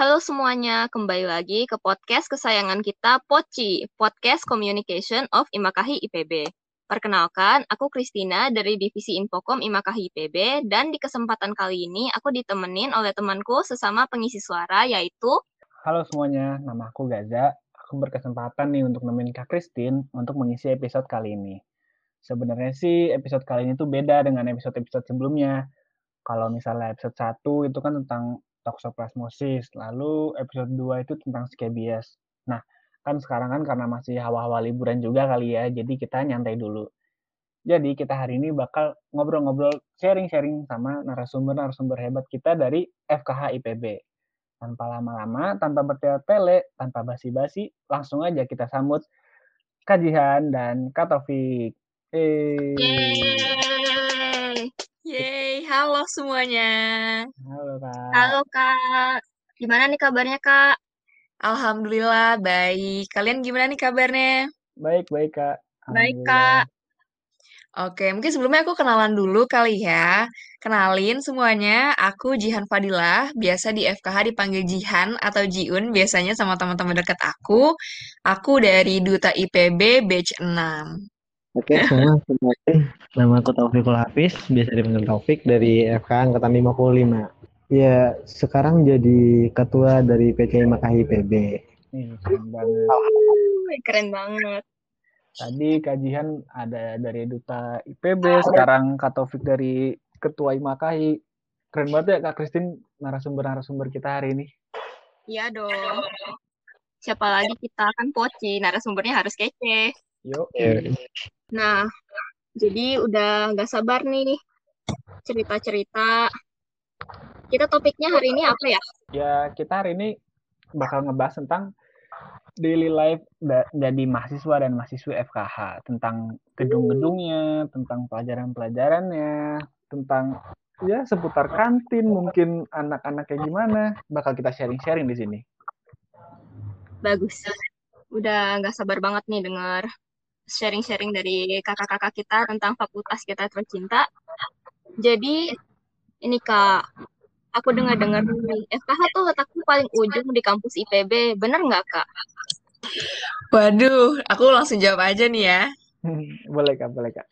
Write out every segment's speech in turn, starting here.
Halo semuanya, kembali lagi ke podcast kesayangan kita, Poci, Podcast Communication of Imakahi IPB. Perkenalkan, aku Kristina dari Divisi Infokom Imakahi IPB, dan di kesempatan kali ini aku ditemenin oleh temanku sesama pengisi suara, yaitu... Halo semuanya, nama aku Gaza. Aku berkesempatan nih untuk nemenin Kak Kristin untuk mengisi episode kali ini. Sebenarnya sih episode kali ini tuh beda dengan episode-episode sebelumnya. Kalau misalnya episode 1 itu kan tentang toxoplasmosis. Lalu episode 2 itu tentang scabies. Nah, kan sekarang kan karena masih hawa-hawa liburan juga kali ya, jadi kita nyantai dulu. Jadi kita hari ini bakal ngobrol-ngobrol sharing-sharing sama narasumber-narasumber hebat kita dari FKH IPB. Tanpa lama-lama, tanpa bertele-tele, tanpa basi-basi, langsung aja kita sambut Kajihan dan Kak Taufik. Yeay! Yeay, halo semuanya. Halo Kak. Halo Kak, gimana nih kabarnya Kak? Alhamdulillah baik. Kalian gimana nih kabarnya? Baik, baik Kak. Baik Kak. Oke, mungkin sebelumnya aku kenalan dulu kali ya. Kenalin semuanya, aku Jihan Fadilah, biasa di FKH dipanggil Jihan atau Jiun biasanya sama teman-teman dekat aku. Aku dari Duta IPB batch 6. Oke, semua kenalin. Nama aku Taufikul Hafiz, biasa dipanggil Taufik dari FK Angkatan 55. Ya, sekarang jadi ketua dari PC Makahi PB. Nih, keren banget. Keren banget. Tadi kajian ada dari Duta IPB, sekarang Kak Taufik dari Ketua IMAKAI. Keren banget ya Kak Kristin narasumber-narasumber kita hari ini. Iya dong. Siapa lagi kita kan poci, narasumbernya harus kece. Yuk. Nah, jadi udah nggak sabar nih cerita-cerita. Kita topiknya hari ini apa ya? Ya, kita hari ini bakal ngebahas tentang daily life jadi mahasiswa dan mahasiswi FKH, tentang gedung-gedungnya, tentang pelajaran-pelajarannya, tentang ya seputar kantin, mungkin anak-anak kayak gimana, bakal kita sharing-sharing di sini. Bagus. Udah nggak sabar banget nih dengar sharing-sharing dari kakak-kakak kita tentang fakultas kita tercinta. Jadi, ini Kak, aku dengar-dengar FKH tuh letaknya paling ujung di kampus IPB. Bener nggak, Kak? Waduh, aku langsung jawab aja nih ya. boleh Kak, boleh Kak.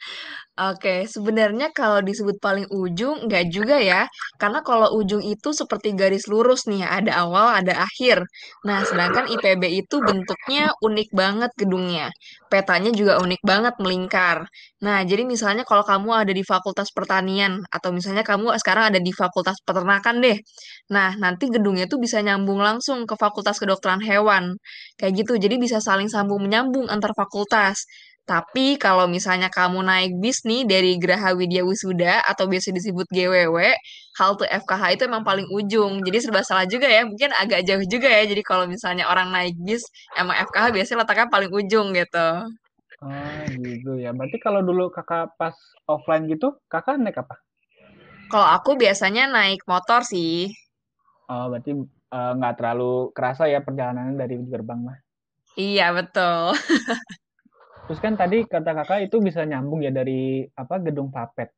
Oke, sebenarnya kalau disebut paling ujung, nggak juga ya. Karena kalau ujung itu seperti garis lurus nih, ada awal, ada akhir. Nah, sedangkan IPB itu bentuknya unik banget gedungnya. Petanya juga unik banget, melingkar. Nah, jadi misalnya kalau kamu ada di Fakultas Pertanian, atau misalnya kamu sekarang ada di Fakultas Peternakan deh. Nah, nanti gedungnya tuh bisa nyambung langsung ke Fakultas Kedokteran Hewan. Kayak gitu, jadi bisa saling sambung menyambung antar fakultas. Tapi kalau misalnya kamu naik bis nih dari Geraha Widya Wisuda atau biasa disebut GWW, halte FKH itu emang paling ujung. Jadi serba salah juga ya, mungkin agak jauh juga ya. Jadi kalau misalnya orang naik bis, emang FKH biasanya letaknya paling ujung gitu. Oh, gitu ya. Berarti kalau dulu kakak pas offline gitu, kakak naik apa? Kalau aku biasanya naik motor sih. Oh, berarti eh, nggak terlalu kerasa ya perjalanannya dari gerbang mah. Iya, betul. Terus kan tadi kata kakak itu bisa nyambung ya dari apa gedung Papet.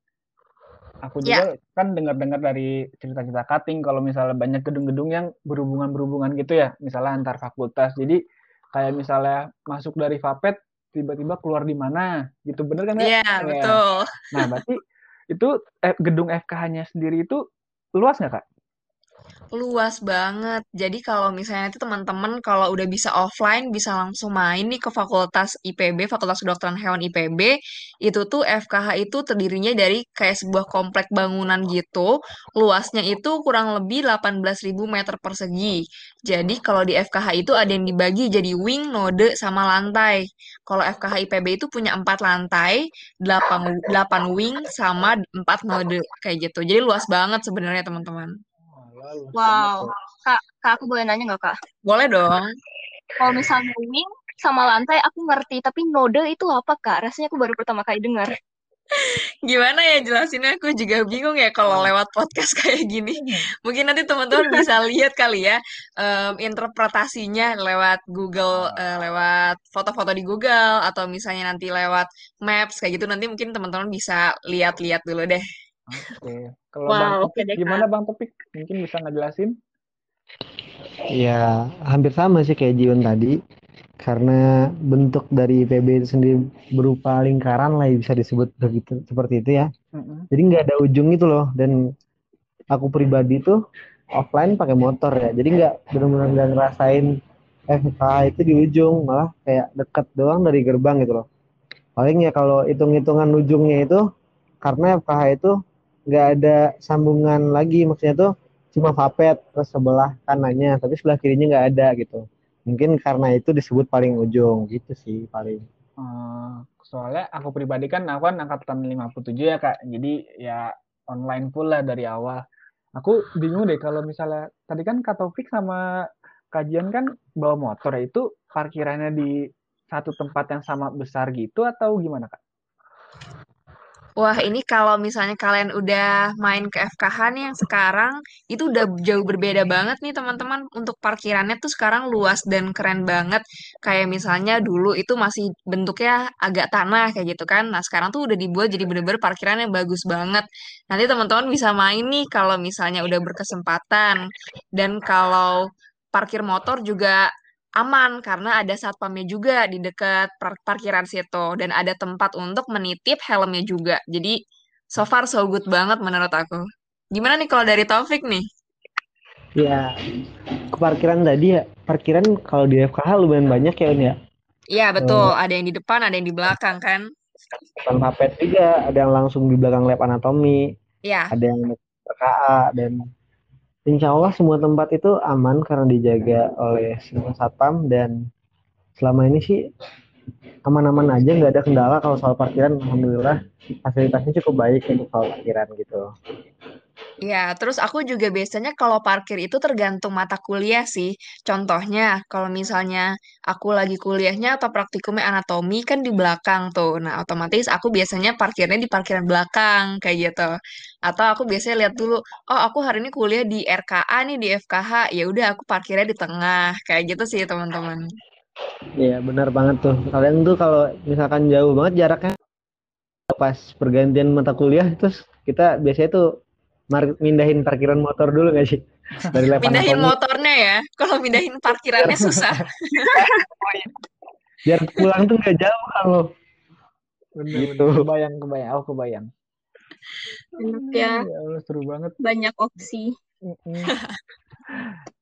Aku juga kan dengar-dengar dari cerita-cerita cutting kalau misalnya banyak gedung-gedung yang berhubungan-berhubungan gitu ya, misalnya antar fakultas. Jadi kayak misalnya masuk dari Papet tiba-tiba keluar di mana gitu bener kan ya? Iya, betul. Nah, berarti itu eh, gedung FKH-nya sendiri itu luas nggak kak? Luas banget. Jadi kalau misalnya nanti teman-teman kalau udah bisa offline bisa langsung main nih ke Fakultas IPB, Fakultas Kedokteran Hewan IPB. Itu tuh FKH itu terdirinya dari kayak sebuah komplek bangunan gitu. Luasnya itu kurang lebih 18.000 meter persegi. Jadi kalau di FKH itu ada yang dibagi jadi wing, node, sama lantai. Kalau FKH IPB itu punya 4 lantai, 8, 8 wing, sama 4 node kayak gitu. Jadi luas banget sebenarnya teman-teman. Wow. Kak, Kak, aku boleh nanya nggak, Kak? Boleh dong. Kalau misalnya wing sama lantai aku ngerti, tapi node itu apa, Kak? Rasanya aku baru pertama kali dengar. Gimana ya jelasinnya aku juga bingung ya kalau lewat podcast kayak gini. Mungkin nanti teman-teman bisa lihat kali ya em, interpretasinya lewat Google, eh, lewat foto-foto di Google atau misalnya nanti lewat Maps kayak gitu. Nanti mungkin teman-teman bisa lihat-lihat dulu deh. Oke. Kalau Wow, Bang Topik Kak. gimana Bang Topik? Mungkin bisa ngejelasin? Ya, hampir sama sih kayak Jion tadi. Karena bentuk dari IPB itu sendiri berupa lingkaran lah bisa disebut begitu seperti itu ya. Mm-mm. Jadi nggak ada ujung itu loh. Dan aku pribadi tuh offline pakai motor ya. Jadi nggak benar-benar nggak ngerasain FKH itu di ujung, malah kayak deket doang dari gerbang gitu loh. Paling ya kalau hitung-hitungan ujungnya itu karena FKH itu nggak ada sambungan lagi, maksudnya tuh cuma vapet terus sebelah kanannya, tapi sebelah kirinya nggak ada gitu. Mungkin karena itu disebut paling ujung gitu sih paling. Eh, soalnya aku pribadi kan aku kan angkatan 57 ya kak jadi ya online lah dari awal aku bingung deh kalau misalnya tadi kan Kak Taufik sama kajian kan bawa motor itu parkirannya di satu tempat yang sama besar gitu atau gimana kak? Wah, ini kalau misalnya kalian udah main ke FKH nih yang sekarang, itu udah jauh berbeda banget nih teman-teman. Untuk parkirannya tuh sekarang luas dan keren banget. Kayak misalnya dulu itu masih bentuknya agak tanah kayak gitu kan. Nah, sekarang tuh udah dibuat jadi bener-bener parkiran yang bagus banget. Nanti teman-teman bisa main nih kalau misalnya udah berkesempatan. Dan kalau parkir motor juga aman karena ada satpamnya juga di dekat par- parkiran situ dan ada tempat untuk menitip helmnya juga. Jadi so far so good banget menurut aku. Gimana nih kalau dari Taufik nih? Ya, ke parkiran tadi ya, parkiran kalau di FKH lumayan banyak ya Un ya. Iya betul, ada yang di depan, ada yang di belakang kan? Depan Vapet juga, ada yang langsung di belakang lab anatomi, Iya, ada yang RKA dan insya Allah semua tempat itu aman karena dijaga oleh semua satpam dan selama ini sih aman-aman aja nggak ada kendala kalau soal parkiran alhamdulillah. Fasilitasnya cukup baik untuk soal parkiran gitu iya. Terus aku juga biasanya kalau parkir itu tergantung mata kuliah sih. Contohnya, kalau misalnya aku lagi kuliahnya atau praktikumnya anatomi kan di belakang tuh. Nah, otomatis aku biasanya parkirnya di parkiran belakang kayak gitu. Atau aku biasanya lihat dulu, oh aku hari ini kuliah di RKA nih di FKH, ya udah aku parkirnya di tengah kayak gitu sih teman-teman. Iya benar banget tuh kalian tuh kalau misalkan jauh banget jaraknya pas pergantian mata kuliah terus kita biasanya tuh mar- mindahin parkiran motor dulu nggak sih dari anatomi motornya ya. Kalau pindahin parkirannya susah. biar pulang tuh nggak jauh kalau Bener, Gitu. Kebayang, kebayang. Aku kebayang. Enak ya, Ya Allah, seru banget. banyak opsi.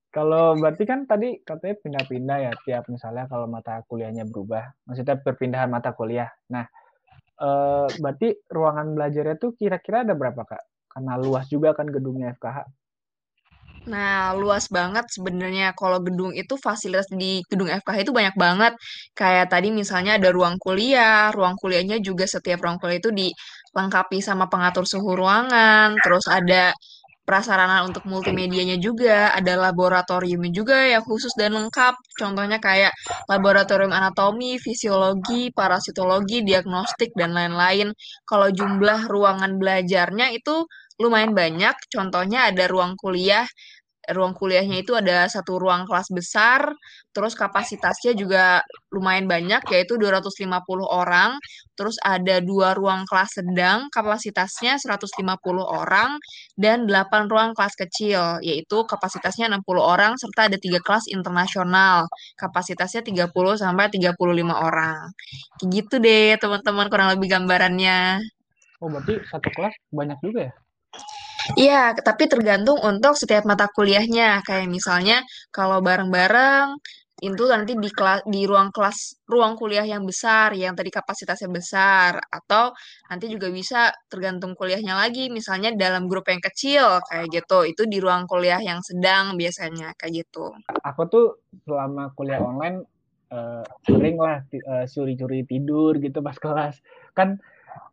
Kalau berarti kan tadi katanya pindah-pindah ya tiap misalnya kalau mata kuliahnya berubah, maksudnya perpindahan mata kuliah. Nah, eh, berarti ruangan belajarnya tuh kira-kira ada berapa Kak? Karena luas juga kan gedungnya FKH. Nah, luas banget sebenarnya. Kalau gedung itu fasilitas di gedung FKH itu banyak banget. Kayak tadi misalnya ada ruang kuliah, ruang kuliahnya juga setiap ruang kuliah itu dilengkapi sama pengatur suhu ruangan, terus ada prasarana untuk multimedianya juga, ada laboratoriumnya juga yang khusus dan lengkap. Contohnya kayak laboratorium anatomi, fisiologi, parasitologi, diagnostik, dan lain-lain. Kalau jumlah ruangan belajarnya itu lumayan banyak. Contohnya ada ruang kuliah ruang kuliahnya itu ada satu ruang kelas besar, terus kapasitasnya juga lumayan banyak, yaitu 250 orang. Terus ada dua ruang kelas sedang, kapasitasnya 150 orang, dan 8 ruang kelas kecil, yaitu kapasitasnya 60 orang, serta ada tiga kelas internasional, kapasitasnya 30 sampai 35 orang. Kayak gitu deh, teman-teman, kurang lebih gambarannya. Oh, berarti satu kelas banyak juga ya? Iya, tapi tergantung untuk setiap mata kuliahnya. Kayak misalnya kalau bareng-bareng itu nanti di kelas di ruang kelas ruang kuliah yang besar yang tadi kapasitasnya besar atau nanti juga bisa tergantung kuliahnya lagi misalnya dalam grup yang kecil kayak gitu itu di ruang kuliah yang sedang biasanya kayak gitu. Aku tuh selama kuliah online eh, sering lah eh, curi-curi tidur gitu pas kelas. Kan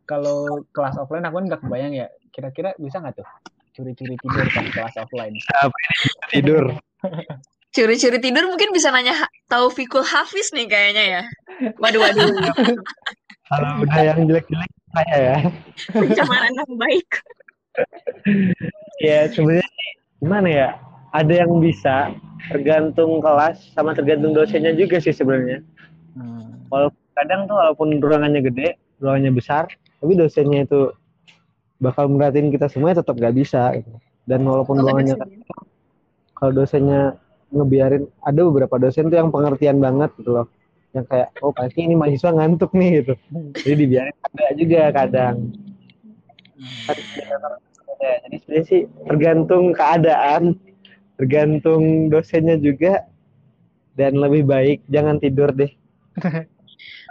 kalau kelas offline aku kan nggak kebayang ya. Kira-kira bisa nggak tuh curi-curi tidur pas kelas offline? tidur Curi-curi tidur mungkin bisa nanya Taufikul Hafiz nih kayaknya ya. Waduh waduh. kalau udah yang jelek-jelek saya ya Pencemaran nama baik. ya sebenarnya gimana ya ada yang bisa tergantung kelas sama tergantung dosennya juga sih sebenarnya Hmm. walaupun kadang tuh walaupun ruangannya gede ruangannya besar tapi dosennya itu bakal merhatiin kita semua tetap gak bisa gitu. dan walaupun Oh, ada ruangannya dosennya. kalau dosennya ngebiarin ada beberapa dosen tuh yang pengertian banget gitu loh. Yang kayak oh pasti ini mahasiswa ngantuk nih gitu. Jadi dibiarin ada juga kadang. Kan ya, jadi sebenarnya sih tergantung keadaan tergantung dosennya juga dan lebih baik jangan tidur deh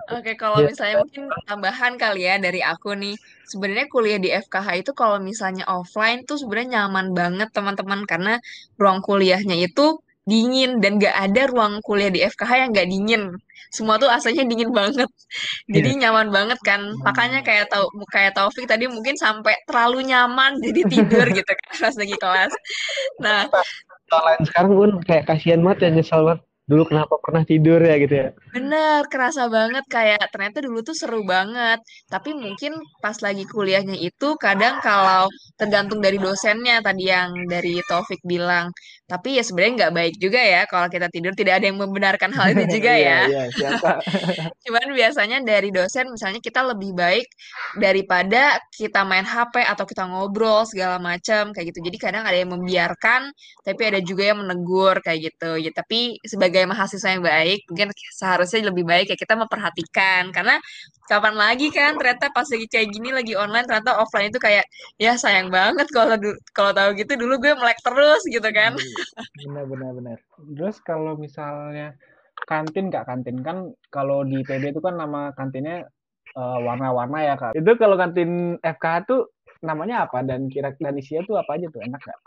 Oke, kalau Ya. misalnya mungkin tambahan kali ya dari aku nih, sebenarnya kuliah di FKH itu kalau misalnya offline tuh sebenarnya nyaman banget teman-teman karena ruang kuliahnya itu dingin dan gak ada ruang kuliah di FKH yang gak dingin. Semua tuh asalnya dingin banget. Jadi nyaman banget kan. Makanya kayak tau kayak Taufik tadi mungkin sampai terlalu nyaman jadi tidur gitu kan pas lagi kelas. Nah, online sekarang pun kayak kasihan banget ya nyesel banget dulu kenapa pernah tidur ya gitu ya Bener, kerasa banget kayak ternyata dulu tuh seru banget. Tapi mungkin pas lagi kuliahnya itu kadang kalau tergantung dari dosennya tadi yang dari Taufik bilang. Tapi ya sebenarnya nggak baik juga ya kalau kita tidur. Tidak ada yang membenarkan hal itu juga Iya, ya. iya, siapa? Cuman biasanya dari dosen misalnya kita lebih baik daripada kita main HP atau kita ngobrol segala macam kayak gitu. Jadi kadang ada yang membiarkan, tapi ada juga yang menegur kayak gitu. Ya tapi sebagai mahasiswa yang baik, mungkin seharusnya lebih baik ya kita memperhatikan. Karena kapan lagi kan ternyata pas lagi kayak gini lagi online ternyata offline itu kayak ya sayang banget kalau kalau tahu gitu dulu gue melek terus gitu kan. benar benar benar. Terus kalau misalnya kantin kak kantin kan kalau di PB itu kan nama kantinnya eh, warna-warna ya kak. Itu kalau kantin FKH tuh namanya apa? Dan kira dan isinya tuh apa aja tuh? Enak nggak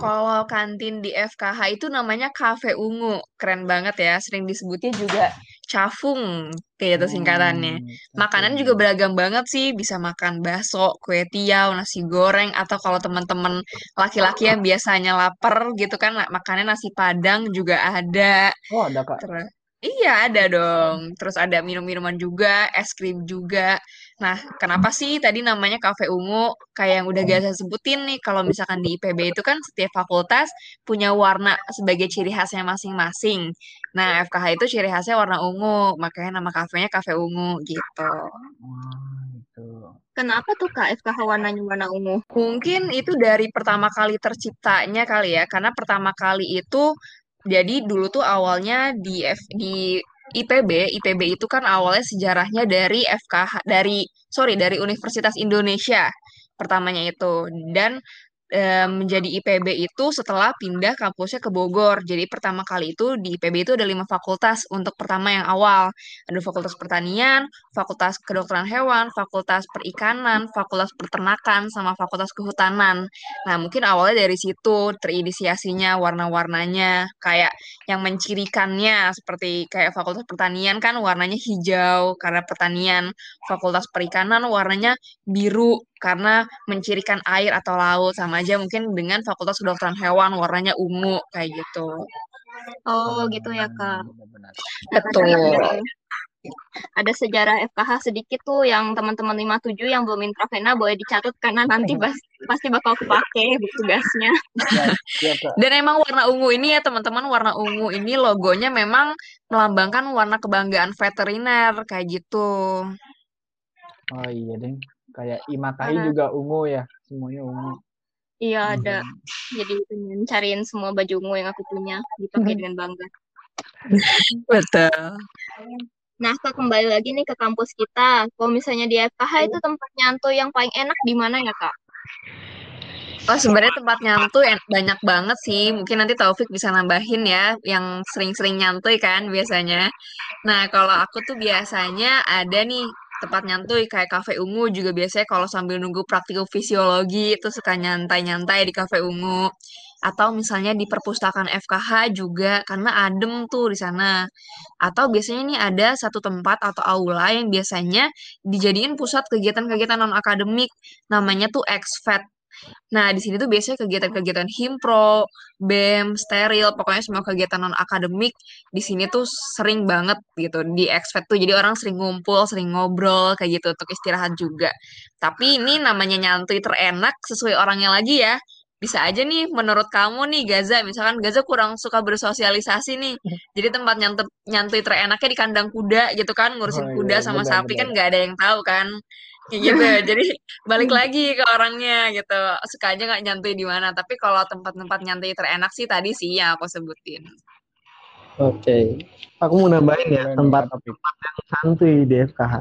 Kalau kantin di FKH itu namanya Cafe Ungu. Keren banget ya, sering disebutnya juga Cafung, kayak itu singkatannya. Hmm, Makanan juga beragam banget sih, bisa makan bakso, kue tiaw, nasi goreng, atau kalau teman-teman laki-laki yang biasanya lapar gitu kan, makannya nasi padang juga ada. oh ada kak Terus, iya ada dong. Terus ada minum-minuman juga, es krim juga. Nah, kenapa sih tadi namanya Cafe Ungu? Kayak yang udah Gaza sebutin nih, kalau misalkan di IPB itu kan setiap fakultas punya warna sebagai ciri khasnya masing-masing. Nah, FKH itu ciri khasnya warna ungu, makanya nama kafenya Cafe Ungu gitu. Kenapa tuh Kak FKH warnanya warna ungu? Mungkin itu dari pertama kali terciptanya kali ya, karena pertama kali itu jadi dulu tuh awalnya di F, di IPB, IPB itu kan awalnya sejarahnya dari FKH, dari sorry dari Universitas Indonesia pertamanya itu. Dan menjadi IPB itu setelah pindah kampusnya ke Bogor. Jadi pertama kali itu di IPB itu ada lima fakultas untuk pertama yang awal. Ada Fakultas Pertanian, Fakultas Kedokteran Hewan, Fakultas Perikanan, Fakultas Peternakan, sama Fakultas Kehutanan. Nah, mungkin awalnya dari situ terinisiasinya warna-warnanya kayak yang mencirikannya seperti kayak Fakultas Pertanian kan warnanya hijau karena pertanian, Fakultas Perikanan warnanya biru karena mencirikan air atau laut sama aja mungkin dengan Fakultas Kedokteran Hewan warnanya ungu kayak gitu. Oh gitu ya Kak. Betul. Ada, ada sejarah FKH sedikit tuh yang teman-teman 57 yang belum intravena boleh dicatat karena nanti bas- pasti bakal kepake tugasnya. ya, ya kak Dan emang warna ungu ini ya teman-teman warna ungu ini logonya memang melambangkan warna kebanggaan veteriner kayak gitu. oh iya deh kayak Karena- juga ungu ya semuanya ungu Iya ada. Jadi pengen cariin semua baju ungu yang aku punya dipakai dengan bangga. Betul. Nah, Kak, kembali lagi nih ke kampus kita. Kalau misalnya di FKH itu tempat nyanto yang paling enak di mana ya, Kak? Oh, sebenarnya tempat nyantuy en- banyak banget sih. Mungkin nanti Taufik bisa nambahin ya, yang sering-sering nyantuy kan biasanya. Nah, kalau aku tuh biasanya ada nih tempat nyantuy kayak Cafe Ungu juga biasanya kalau sambil nunggu praktikum fisiologi itu suka nyantai-nyantai di Cafe Ungu. Atau misalnya di perpustakaan FKH juga karena adem tuh di sana. Atau biasanya nih ada satu tempat atau aula yang biasanya dijadiin pusat kegiatan-kegiatan non-akademik. Namanya tuh XFET. Nah, di sini tuh biasanya kegiatan-kegiatan himpro, BEM, steril, pokoknya semua kegiatan non-akademik di sini tuh sering banget gitu di expect tuh. Jadi orang sering ngumpul, sering ngobrol kayak gitu untuk istirahat juga. Tapi ini namanya nyantui terenak sesuai orangnya lagi ya. Bisa aja nih menurut kamu nih Gaza, misalkan Gaza kurang suka bersosialisasi nih. Jadi tempat nyantui, nyantui terenaknya di kandang kuda gitu kan, ngurusin Oh, kuda iya, sama benar, sapi benar. kan nggak ada yang tahu kan. Kayak gitu. Jadi balik lagi ke orangnya gitu. Suka aja nggak nyantai di mana. Tapi kalau tempat-tempat nyantai terenak sih tadi sih yang aku sebutin. Oke. Aku mau nambahin ya Boleh nih, tempat Kak Topik. santuy di FKH.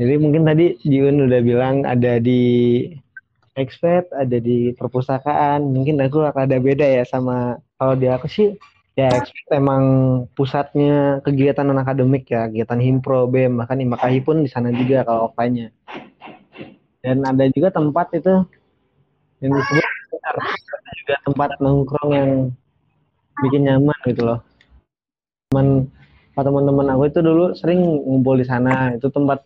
Jadi mungkin tadi Jiun udah bilang ada di Expert, ada di perpustakaan. Mungkin aku rada beda ya sama kalau di aku sih ya Expert emang pusatnya kegiatan non akademik ya, kegiatan himpro, BEM, bahkan IMAKAHI pun di sana juga kalau offline-nya. Dan ada juga tempat itu yang disebut juga tempat nongkrong yang bikin nyaman gitu loh. Teman teman-teman aku itu dulu sering ngumpul di sana. Itu tempat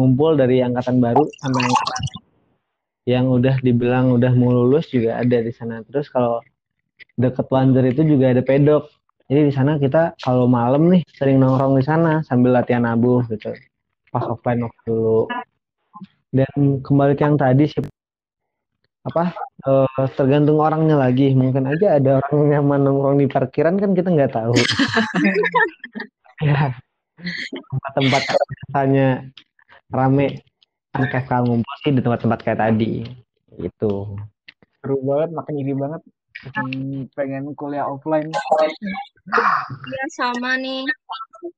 ngumpul dari angkatan baru sama angkatan yang udah dibilang udah mau lulus juga ada di sana. Terus kalau deket Wanzer itu juga ada pedok. Jadi di sana kita kalau malam nih sering nongkrong di sana sambil latihan abu gitu. Pas offline waktu dulu. Dan kembali ke yang tadi sih apa eh, tergantung orangnya lagi. Mungkin aja ada orang yang nongkrong di parkiran kan kita nggak tahu. ya tempat-tempat biasanya rame anak FK ngumpul sih di tempat-tempat kayak tadi gitu Seru banget, makin iri banget. Hmm, pengen kuliah offline. Ya sama nih.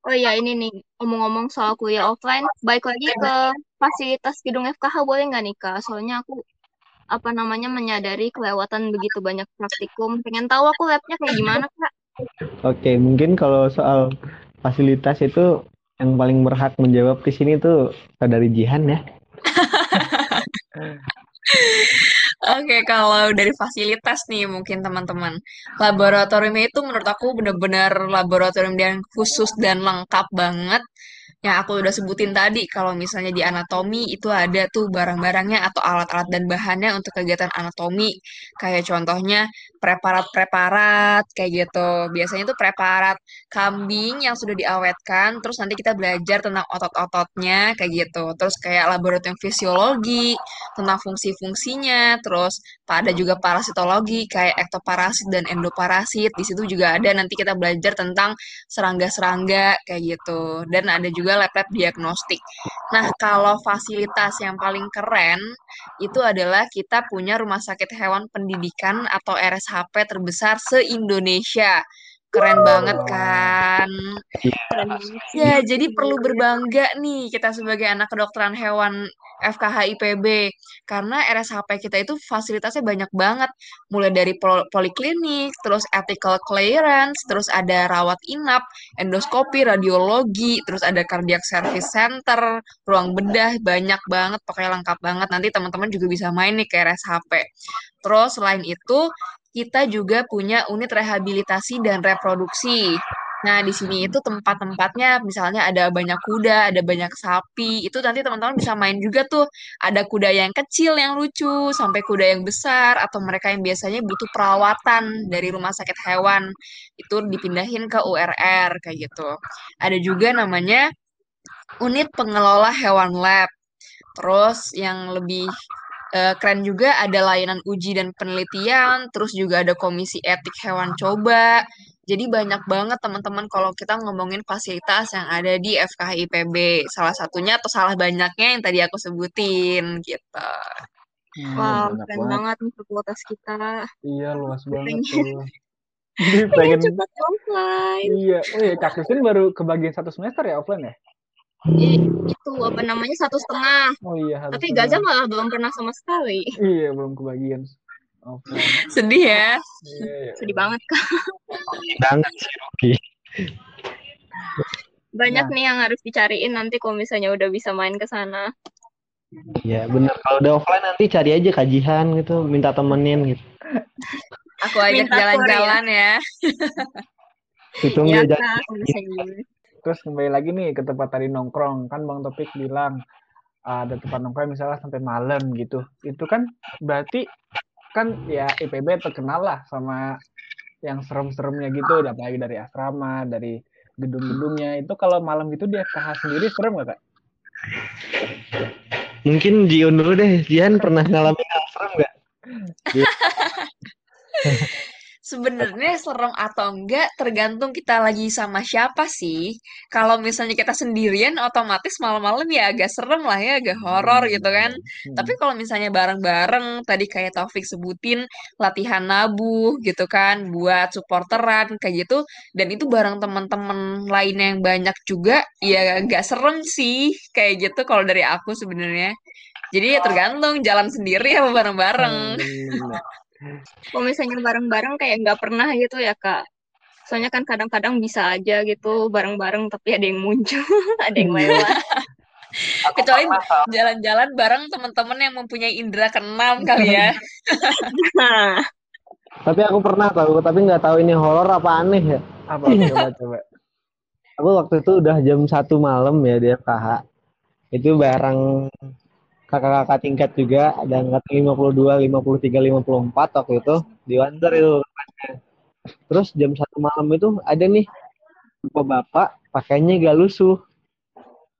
Oh iya ini nih ngomong-ngomong soal kuliah offline, baik lagi ke fasilitas gedung FKH boleh nggak nih Kak? Soalnya aku apa namanya menyadari kelewatan begitu banyak praktikum. Pengen tahu aku labnya kayak gimana Kak? oke mungkin kalau soal fasilitas itu yang paling berhak menjawab di sini tuh saudari Jihan ya Oke, kalau dari fasilitas nih mungkin teman-teman. Laboratoriumnya itu menurut aku benar-benar laboratorium yang khusus dan lengkap banget. Yang aku udah sebutin tadi, kalau misalnya di anatomi itu ada tuh barang-barangnya atau alat-alat dan bahannya untuk kegiatan anatomi. Kayak contohnya preparat-preparat kayak gitu. Biasanya itu preparat kambing yang sudah diawetkan, terus nanti kita belajar tentang otot-ototnya kayak gitu. Terus kayak laboratorium fisiologi, tentang fungsi-fungsinya, terus ada juga parasitologi kayak ektoparasit dan endoparasit. Di situ juga ada nanti kita belajar tentang serangga-serangga kayak gitu. Dan ada juga lab-lab diagnostik. Nah, kalau fasilitas yang paling keren itu adalah kita punya rumah sakit hewan pendidikan atau RSHP terbesar se-Indonesia. Keren banget kan? Keren banget sih. Ya, jadi perlu berbangga nih kita sebagai anak kedokteran hewan FKH IPB karena RSHP kita itu fasilitasnya banyak banget mulai dari pol- poliklinik, terus ethical clearance, terus ada rawat inap, endoskopi, radiologi, terus ada cardiac service center, ruang bedah, banyak banget pokoknya lengkap banget. Nanti teman-teman juga bisa main nih ke RSHP. Terus selain itu kita juga punya unit rehabilitasi dan reproduksi. Nah, di sini itu tempat-tempatnya misalnya ada banyak kuda, ada banyak sapi. Itu nanti teman-teman bisa main juga tuh. Ada kuda yang kecil yang lucu sampai kuda yang besar atau mereka yang biasanya butuh perawatan dari rumah sakit hewan. Itu dipindahin ke URR kayak gitu. Ada juga namanya unit pengelola hewan lab. Terus yang lebih eh, keren juga ada layanan uji dan penelitian, terus juga ada komisi etik hewan coba. Jadi banyak banget teman-teman kalau kita ngomongin fasilitas yang ada di FKH IPB. Salah satunya atau salah banyaknya yang tadi aku sebutin gitu. Hmm, Wow, keren banget. banget nih fakultas kita. Iya, luas banget Pengen, tuh. Jadi pengen pengen, cepat offline. iya. Oh iya, Kak Christine baru kebagian satu semester ya offline ya? Itu apa namanya satu setengah. Oh iya, satu Tapi Gaza setengah. malah belum pernah sama sekali. Iya, belum kebagian offline. Sedih ya. Iya, iya. Sedih banget Kak. banget sih Ruki Banyak Nah, nih yang harus dicariin nanti kalau misalnya udah bisa main ke sana. ya benar kalau udah offline nanti cari aja kajian gitu minta temenin gitu Aku ajak tur ya. jalan-jalan ya. hitung Ya kalau misalnya. Terus kembali lagi nih ke tempat tadi nongkrong. Kan Bang Topik bilang ada tempat nongkrong misalnya sampai malam gitu. Itu kan berarti kan ya IPB terkenal lah sama yang serem-seremnya gitu, apalagi dari asrama, dari gedung-gedungnya. Itu kalau malam gitu di FKH sendiri serem gak, Kak? mungkin Jion dulu deh Jihan pernah ngalamin hal serem Iya. Sebenarnya serem atau enggak tergantung kita lagi sama siapa sih. Kalau misalnya kita sendirian otomatis malam-malam ya agak serem lah ya, agak horor Hmm, gitu kan. hmm. Tapi kalau misalnya bareng-bareng, tadi kayak Taufik sebutin latihan nabuh gitu kan, buat supporteran kayak gitu, dan itu bareng teman-teman lain yang banyak juga, ya nggak serem sih kayak gitu kalau dari aku sebenarnya. Jadi ya tergantung jalan sendiri apa bareng-bareng. Hmm, bener. Kalau misalnya bareng-bareng kayak nggak pernah gitu ya, Kak. Soalnya kan kadang-kadang bisa aja gitu bareng-bareng tapi ada yang muncul, ada yang Iya. lewat. Kecuali jalan-jalan bareng teman-teman yang mempunyai indera keenam kali ya. Nah, Tapi aku pernah tahu, tapi nggak tahu ini horor apa aneh ya. Apa coba coba. Aku waktu itu udah jam satu malam ya di FKH. Itu bareng kakak-kakak tingkat juga, ada angkatan 52, 53, 54 waktu itu di Wanter itu. Terus jam satu malam itu ada nih bapak pakainya gak lusuh.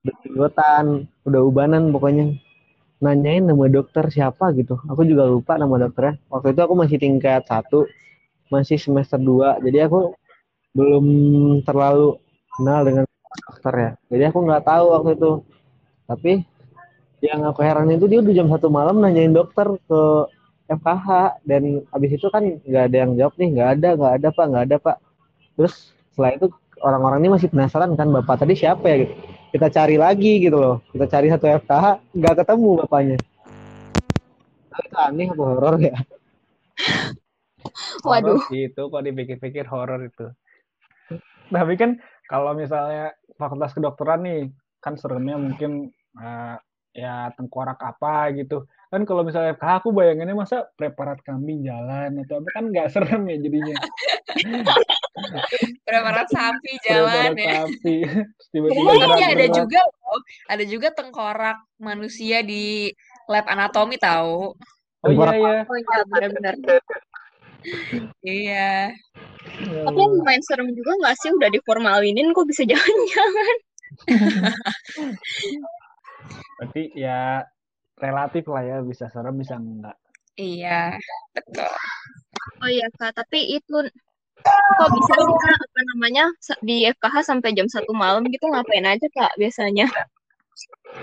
Udah jenggotan, udah ubanan pokoknya. Nanyain nama dokter siapa gitu. Aku juga lupa nama dokternya. Waktu itu aku masih tingkat satu, masih semester 2. Jadi aku belum terlalu kenal dengan dokter ya. Jadi aku nggak tahu waktu itu. Tapi yang aku heran itu dia udah jam satu malam nanyain dokter ke FKH dan abis itu kan nggak ada yang jawab nih nggak ada nggak ada pak nggak ada pak. Terus setelah itu orang-orang ini masih penasaran kan bapak tadi siapa ya? Gitu kita cari lagi gitu loh. Kita cari satu FKH nggak ketemu bapaknya. Nah, itu aneh apa horor ya? Waduh. Horor sih itu kok dipikir-pikir horor itu. Tapi kan kalau misalnya fakultas kedokteran nih kan seremnya mungkin eh, ya tengkorak apa gitu. Kan kalau misalnya FKH aku bayangannya masa preparat kambing jalan atau apa kan nggak serem ya jadinya. Preparat sapi jalan Preparat ya. sapi. Tiba-tiba Tapi ada juga loh, ada juga tengkorak manusia di lab anatomi tahu. Oh iya ya. Oh iya, benar-benar. Iya. Tapi yang lumayan serem juga nggak sih udah diformalinin kok bisa jalan-jalan. Berarti ya relatif lah ya bisa serem bisa enggak. Iya, betul. Oh iya Kak, tapi itu kok bisa sih Kak apa namanya di FKH sampai jam satu malam gitu ngapain aja Kak biasanya?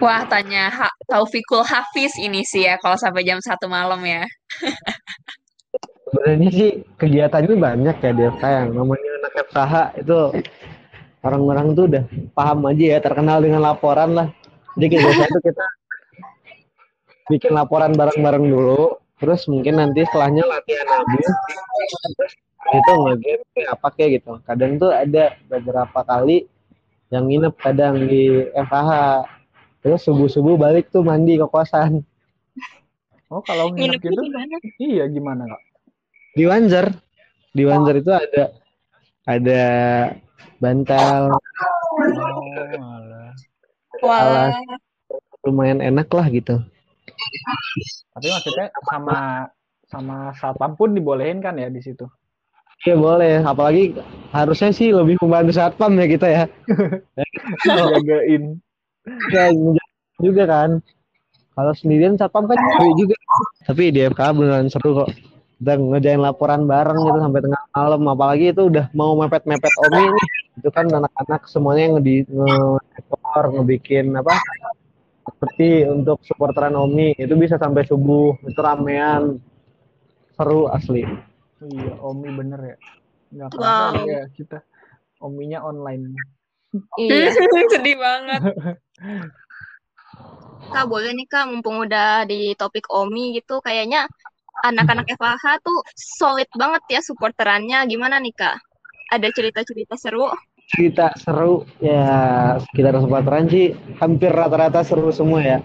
Wah, tanya ha Taufikul Hafiz ini sih ya kalau sampai jam satu malam ya. sebenarnya sih kegiatannya banyak ya di FKH yang namanya anak FKH itu orang-orang tuh udah paham aja ya terkenal dengan laporan lah jadi biasa tuh kita bikin laporan bareng-bareng dulu terus mungkin nanti setelahnya latihan terus itu ngegame apa kayak gitu. Kadang tuh ada beberapa kali yang nginep kadang di FKH terus subuh-subuh balik tuh mandi ke kosan. Oh kalau nginep Nginepnya gitu di mana? iya gimana kak? di Wanzer. Di Wanzer itu ada ada bantal. Oh Wah, lumayan enak lah gitu. Tapi maksudnya sama sama satpam pun dibolehin kan ya di situ. Iya boleh. Apalagi harusnya sih lebih membantu satpam ya kita ya. Jagain. ya juga kan. Kalau sendirian satpam kan seru juga. Tapi di FK beneran seru kok. Kita ngejain laporan bareng gitu sampai tengah malam. Apalagi itu udah mau mepet-mepet Omi nih. Itu kan anak-anak semuanya yang ngedi nge ngebikin apa seperti untuk supporteran Omi itu bisa sampai subuh itu ramean seru asli Iya, Omi bener ya. Nggak kerasa Wow. ya kita Ominya online. Iya. sedih banget. Kak, boleh nih Kak, mumpung udah di topik Omi gitu, kayaknya anak-anak FH tuh solid banget ya supporterannya. Gimana nih Kak? Ada cerita-cerita seru? Cerita seru ya sekitar supporteran sih hampir rata-rata seru semua ya.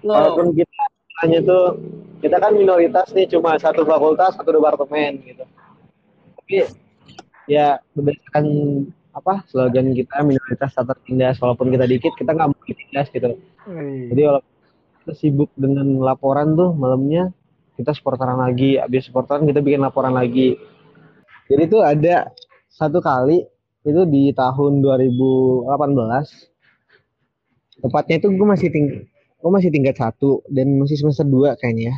Walaupun kita hanya tuh kita kan minoritas nih cuma satu fakultas satu departemen gitu. Tapi ya berdasarkan apa slogan kita minoritas tak tertindas walaupun kita dikit kita nggak mau ditindas gitu. Jadi kalau kita sibuk dengan laporan tuh malamnya kita supporteran lagi habis supporteran kita bikin laporan lagi. Jadi tuh ada satu kali itu di tahun 2018 tepatnya itu gue masih ting gue masih tingkat satu dan masih semester 2 kayaknya ya.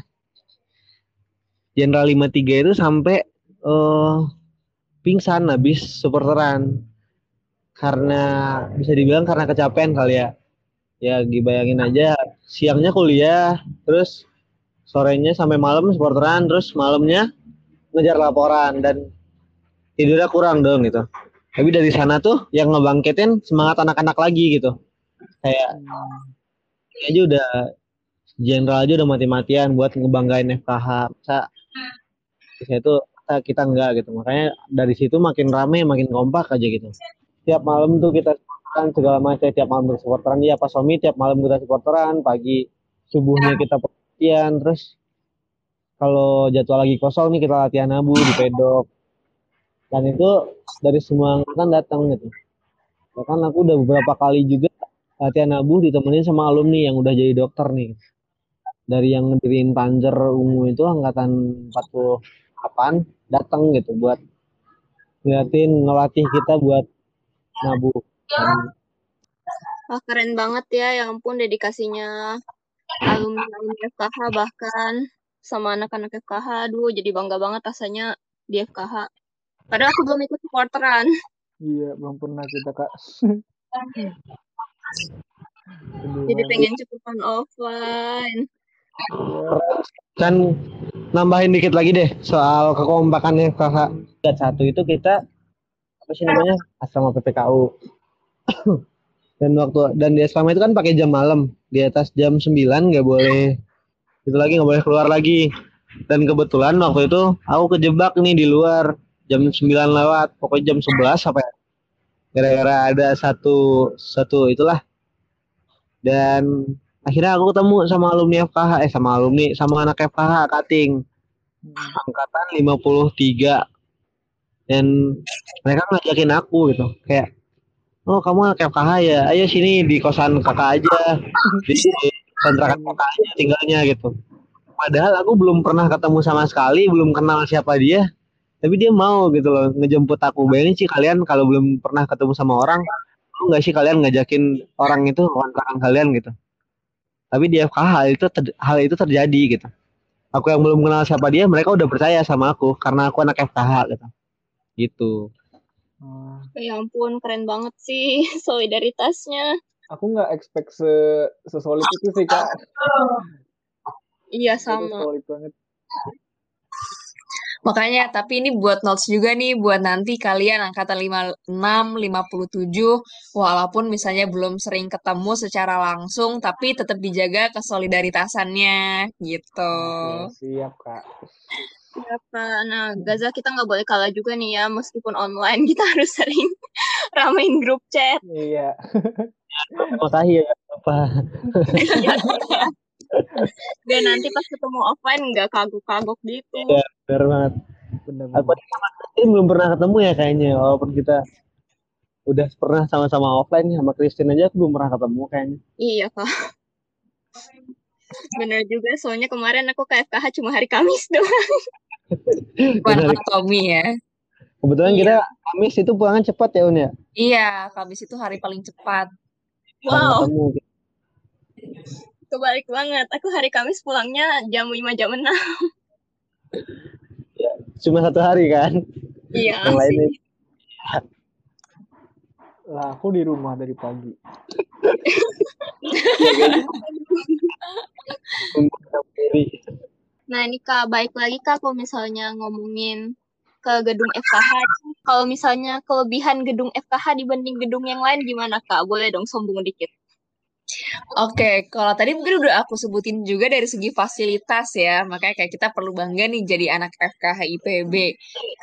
Jenderal 53 itu sampai eh pingsan habis supporteran karena bisa dibilang karena kecapean kali ya. Ya dibayangin aja siangnya kuliah terus sorenya sampai malam supporteran terus malamnya ngejar laporan dan tidurnya kurang dong gitu tapi dari sana tuh yang ngebangkitin semangat anak-anak lagi gitu. Kayak ini aja udah general aja udah mati-matian buat ngebanggain FKH masa saya itu kita, kita enggak? gitu. Makanya dari situ makin rame makin kompak aja gitu. Tiap malam tuh kita supporteran segala macam. Tiap malam bersupporteran ya pas Somi tiap malam kita supporteran pagi subuhnya kita latihan terus kalau jadwal lagi kosong nih kita latihan abu di pedok dan itu dari semua angkatan datang gitu bahkan aku udah beberapa kali juga latihan abu ditemenin sama alumni yang udah jadi dokter nih dari yang ngedirin panzer ungu itu angkatan 48 datang gitu buat ngeliatin ngelatih kita buat nabu Wah, keren banget ya. Ya ampun, dedikasinya alumni-alumni FKH bahkan sama anak-anak FKH. Aduh, jadi bangga banget rasanya di FKH. Padahal aku belum ikut supporteran. Iya, belum pernah kita kak. Jadi pengen cepetan offline. Kan nambahin dikit lagi deh soal kekompakan FKH Tingkat satu itu kita apa sih namanya asrama PPKU dan waktu dan di asrama itu kan pakai jam malam di atas jam 9 nggak boleh itu lagi nggak boleh keluar lagi dan kebetulan waktu itu aku kejebak nih di luar jam 9 lewat pokoknya jam 11 apa ya gara-gara ada satu satu itulah. Dan akhirnya aku ketemu sama alumni FKH eh sama alumni sama anak FKH kating. Angkatan 53 dan mereka ngajakin aku gitu kayak oh kamu anak FKH ya? Ayo sini di kosan kakak aja. Di kontrakan kakak aja tinggalnya gitu. Padahal aku belum pernah ketemu sama sekali belum kenal siapa dia tapi dia mau gitu loh ngejemput aku bayangin sih kalian kalau belum pernah ketemu sama orang mau nggak sih kalian ngajakin orang itu ke kontrakan kalian gitu tapi di FKH hal itu ter- hal itu terjadi gitu aku yang belum kenal siapa dia mereka udah percaya sama aku karena aku anak FKH gitu gitu Ah, Ya ampun, keren banget sih solidaritasnya. aku nggak expect se sesolid itu sih kak. Iya, sama. solid banget. Makanya, tapi ini buat notes juga nih buat nanti kalian angkatan 56, 57, walaupun misalnya belum sering ketemu secara langsung, tapi tetap dijaga kesolidaritasannya gitu. Oke, siap kak. Iya, Kak. Nah, Gaza kita nggak boleh kalah juga nih ya, meskipun online kita harus sering ramein grup chat. Iya. makasih ya apa Iya, iya. Biar nanti pas ketemu offline nggak kagok-kagok gitu. Iya. benar banget Bener aku bener. aja sama Christine belum pernah ketemu ya kayaknya walaupun kita udah pernah sama-sama offline nih, sama Christine aja aku belum pernah ketemu kayaknya Iya, Kak. Bener juga, soalnya kemarin aku ke FKH cuma hari Kamis doang. Bukan Benar. Tommy ya. kebetulan Iya. kita Kamis itu pulangan cepat ya Un ya Iya, Kamis itu hari paling cepat. Wow, ketemu kebalik banget. Aku hari Kamis pulangnya jam 5 jam 6. cuma satu hari kan Iya yang lainnya Lah aku di rumah dari pagi. sendiri Nah, ini Kak, baik lagi Kak kalau misalnya ngomongin ke gedung FKH. Kalau misalnya kelebihan gedung FKH dibanding gedung yang lain gimana Kak? Boleh dong sombong dikit. Oke, kalau tadi mungkin udah aku sebutin juga dari segi fasilitas ya, makanya kayak kita perlu bangga nih jadi anak FKH IPB.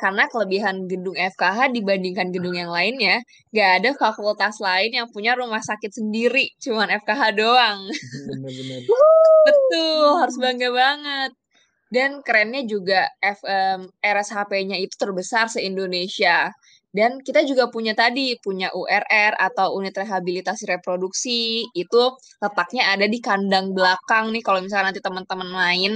Karena kelebihan gedung FKH dibandingkan gedung yang lainnya, gak ada fakultas lain yang punya rumah sakit sendiri, cuman FKH doang. Bener-bener. Betul, harus bangga banget. Dan kerennya juga F, em, RSHP-nya itu terbesar se-Indonesia. Dan kita juga punya tadi, punya URR atau unit rehabilitasi reproduksi. Itu letaknya ada di kandang belakang nih kalau misalnya nanti teman-teman main.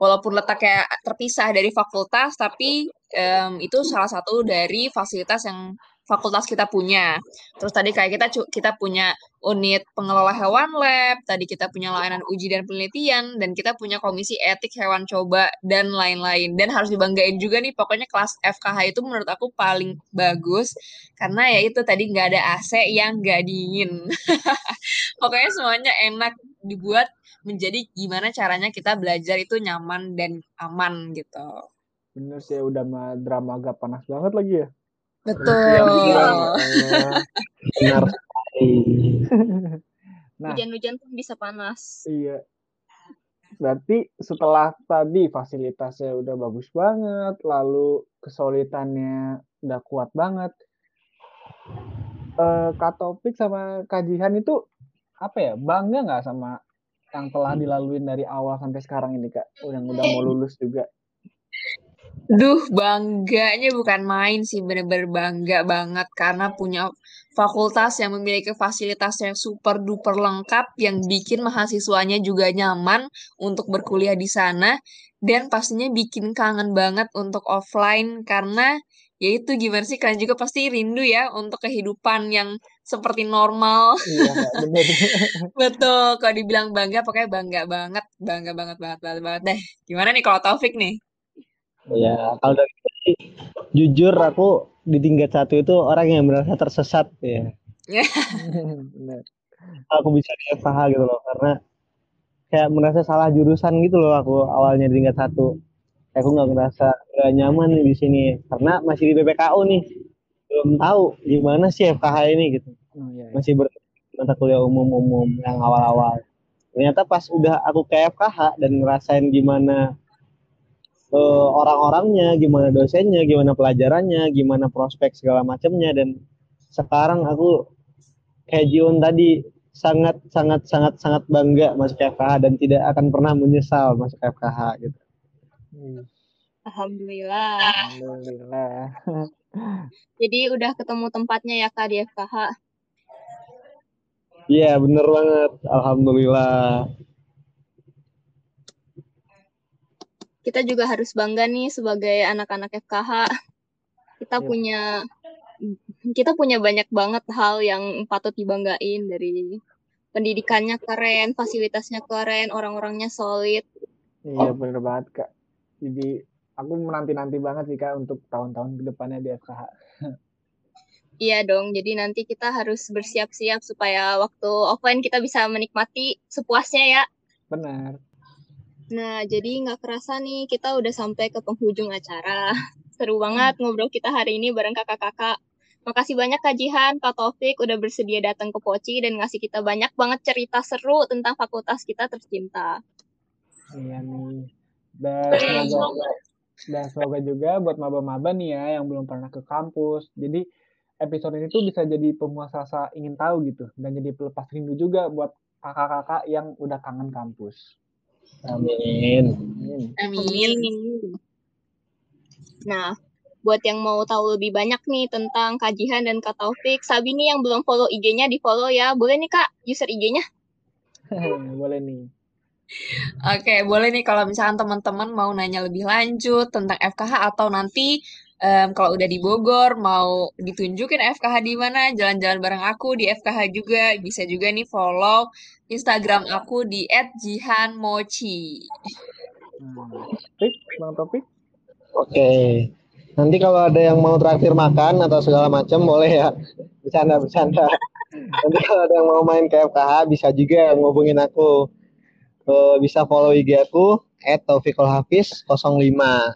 Walaupun letaknya terpisah dari fakultas, tapi em, itu salah satu dari fasilitas yang fakultas kita punya. Terus tadi kayak kita kita punya unit pengelola hewan lab, tadi kita punya layanan uji dan penelitian, dan kita punya komisi etik hewan coba dan lain-lain. Dan harus dibanggain juga nih, pokoknya kelas FKH itu menurut aku paling bagus karena ya itu tadi nggak ada AC yang nggak dingin. pokoknya semuanya enak dibuat menjadi gimana caranya kita belajar itu nyaman dan aman gitu. Bener sih udah drama agak panas banget lagi ya. Betul. Benar sekali. Nah, Hujan-hujan pun bisa panas. iya. Berarti setelah tadi fasilitasnya udah bagus banget, lalu kesulitannya udah kuat banget. Eh, Kak Topik sama Kak Jihan itu apa ya bangga nggak sama yang telah dilaluin dari awal sampai sekarang ini kak? Yang udah mau lulus juga. Duh, bangganya bukan main sih, bener-bener bangga banget karena punya fakultas yang memiliki fasilitas yang super duper lengkap yang bikin mahasiswanya juga nyaman untuk berkuliah di sana dan pastinya bikin kangen banget untuk offline karena ya itu gimana sih kalian juga pasti rindu ya untuk kehidupan yang seperti normal. Iya bener. Betul, kalau dibilang bangga pokoknya bangga banget, bangga banget banget banget, banget deh. Gimana nih kalau Taufik nih? Ya, kalau dari sih, jujur aku di tingkat satu itu orang yang merasa tersesat ya. Aku bisa di FKH gitu loh karena kayak merasa salah jurusan gitu loh aku awalnya di tingkat satu. Aku nggak ngerasa nggak nyaman nih di sini karena masih di PPKU nih. Belum tahu gimana sih FKH ini gitu. Oh, iya, iya. Masih ber mata kuliah umum-umum yang awal-awal. Ternyata pas udah aku ke FKH dan ngerasain gimana eh, orang-orangnya, gimana dosennya, gimana pelajarannya, gimana prospek segala macamnya dan sekarang aku kayak Jion tadi sangat sangat sangat sangat bangga masuk FKH dan tidak akan pernah menyesal masuk FKH gitu. Ih, Alhamdulillah. Alhamdulillah. Jadi udah ketemu tempatnya ya Kak di FKH. Iya, bener banget. Alhamdulillah. Kita juga harus bangga nih sebagai anak-anak FKH. Kita Iya. punya kita punya banyak banget hal yang patut dibanggain dari pendidikannya keren, fasilitasnya keren, orang-orangnya solid. Iya bener banget kak. Jadi aku menanti-nanti banget sih kak untuk tahun-tahun ke depannya di FKH. Iya dong, jadi nanti kita harus bersiap-siap supaya waktu offline kita bisa menikmati sepuasnya ya. Benar. Nah, jadi nggak kerasa nih kita udah sampai ke penghujung acara. Seru banget ngobrol kita hari ini bareng kakak-kakak. Makasih banyak Kak Jihan, Kak Taufik udah bersedia datang ke Poci dan ngasih kita banyak banget cerita seru tentang fakultas kita tercinta. Iya nih. Dan semoga, dan semoga juga buat maba-maba nih ya yang belum pernah ke kampus. Jadi episode ini tuh bisa jadi pemuas rasa ingin tahu gitu dan jadi pelepas rindu juga buat kakak-kakak yang udah kangen kampus. Amin. Amin. Nah, buat yang mau tahu lebih banyak nih tentang Kak Jihan dan Kak Taufik, Sabi nih yang belum follow IG-nya di follow ya. Boleh nih Kak, user IG-nya? Boleh nih. Oke, boleh nih kalau misalkan teman-teman mau nanya lebih lanjut tentang FKH atau nanti em, kalau udah di Bogor mau ditunjukin FKH di mana, jalan-jalan bareng aku di FKH juga, bisa juga nih follow Instagram aku di @jihanmochi. Topik, Bang Topik. Oke. Nanti kalau ada yang mau traktir makan atau segala macam boleh ya. Bercanda, bercanda. Nanti kalau ada yang mau main ke FKH bisa juga ngubungin aku. Eh, bisa follow IG aku @taufikulhafiz 05.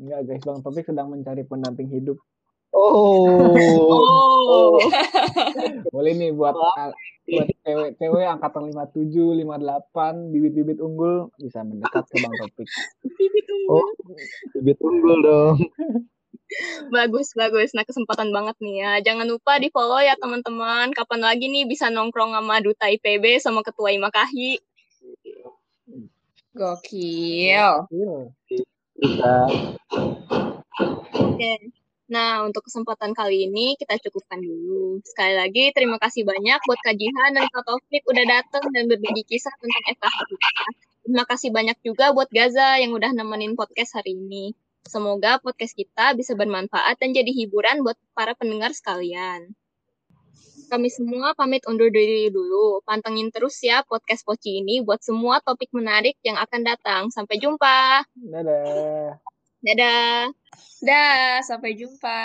Enggak guys, Bang Topik sedang mencari pendamping hidup. Oh. Oh. Boleh nih buat buat cewek-cewek angkatan 57, 58, bibit-bibit unggul bisa mendekat ke Bang Topik. Oh, bibit unggul dong. Bagus, bagus. Nah, kesempatan banget nih ya. Jangan lupa di follow ya teman-teman. Kapan lagi nih bisa nongkrong sama Duta IPB sama Ketua Imakahi. Gokil. Iya. Oke. Nah, untuk kesempatan kali ini kita cukupkan dulu. Sekali lagi, terima kasih banyak buat Kak Jihan dan Kak Taufik udah datang dan berbagi kisah tentang FKH. Terima kasih banyak juga buat Gaza yang udah nemenin podcast hari ini. Semoga podcast kita bisa bermanfaat dan jadi hiburan buat para pendengar sekalian. Kami semua pamit undur diri dulu. Pantengin terus ya podcast Poci ini buat semua topik menarik yang akan datang. Sampai jumpa. Dadah. Dadah. Dah, sampai jumpa.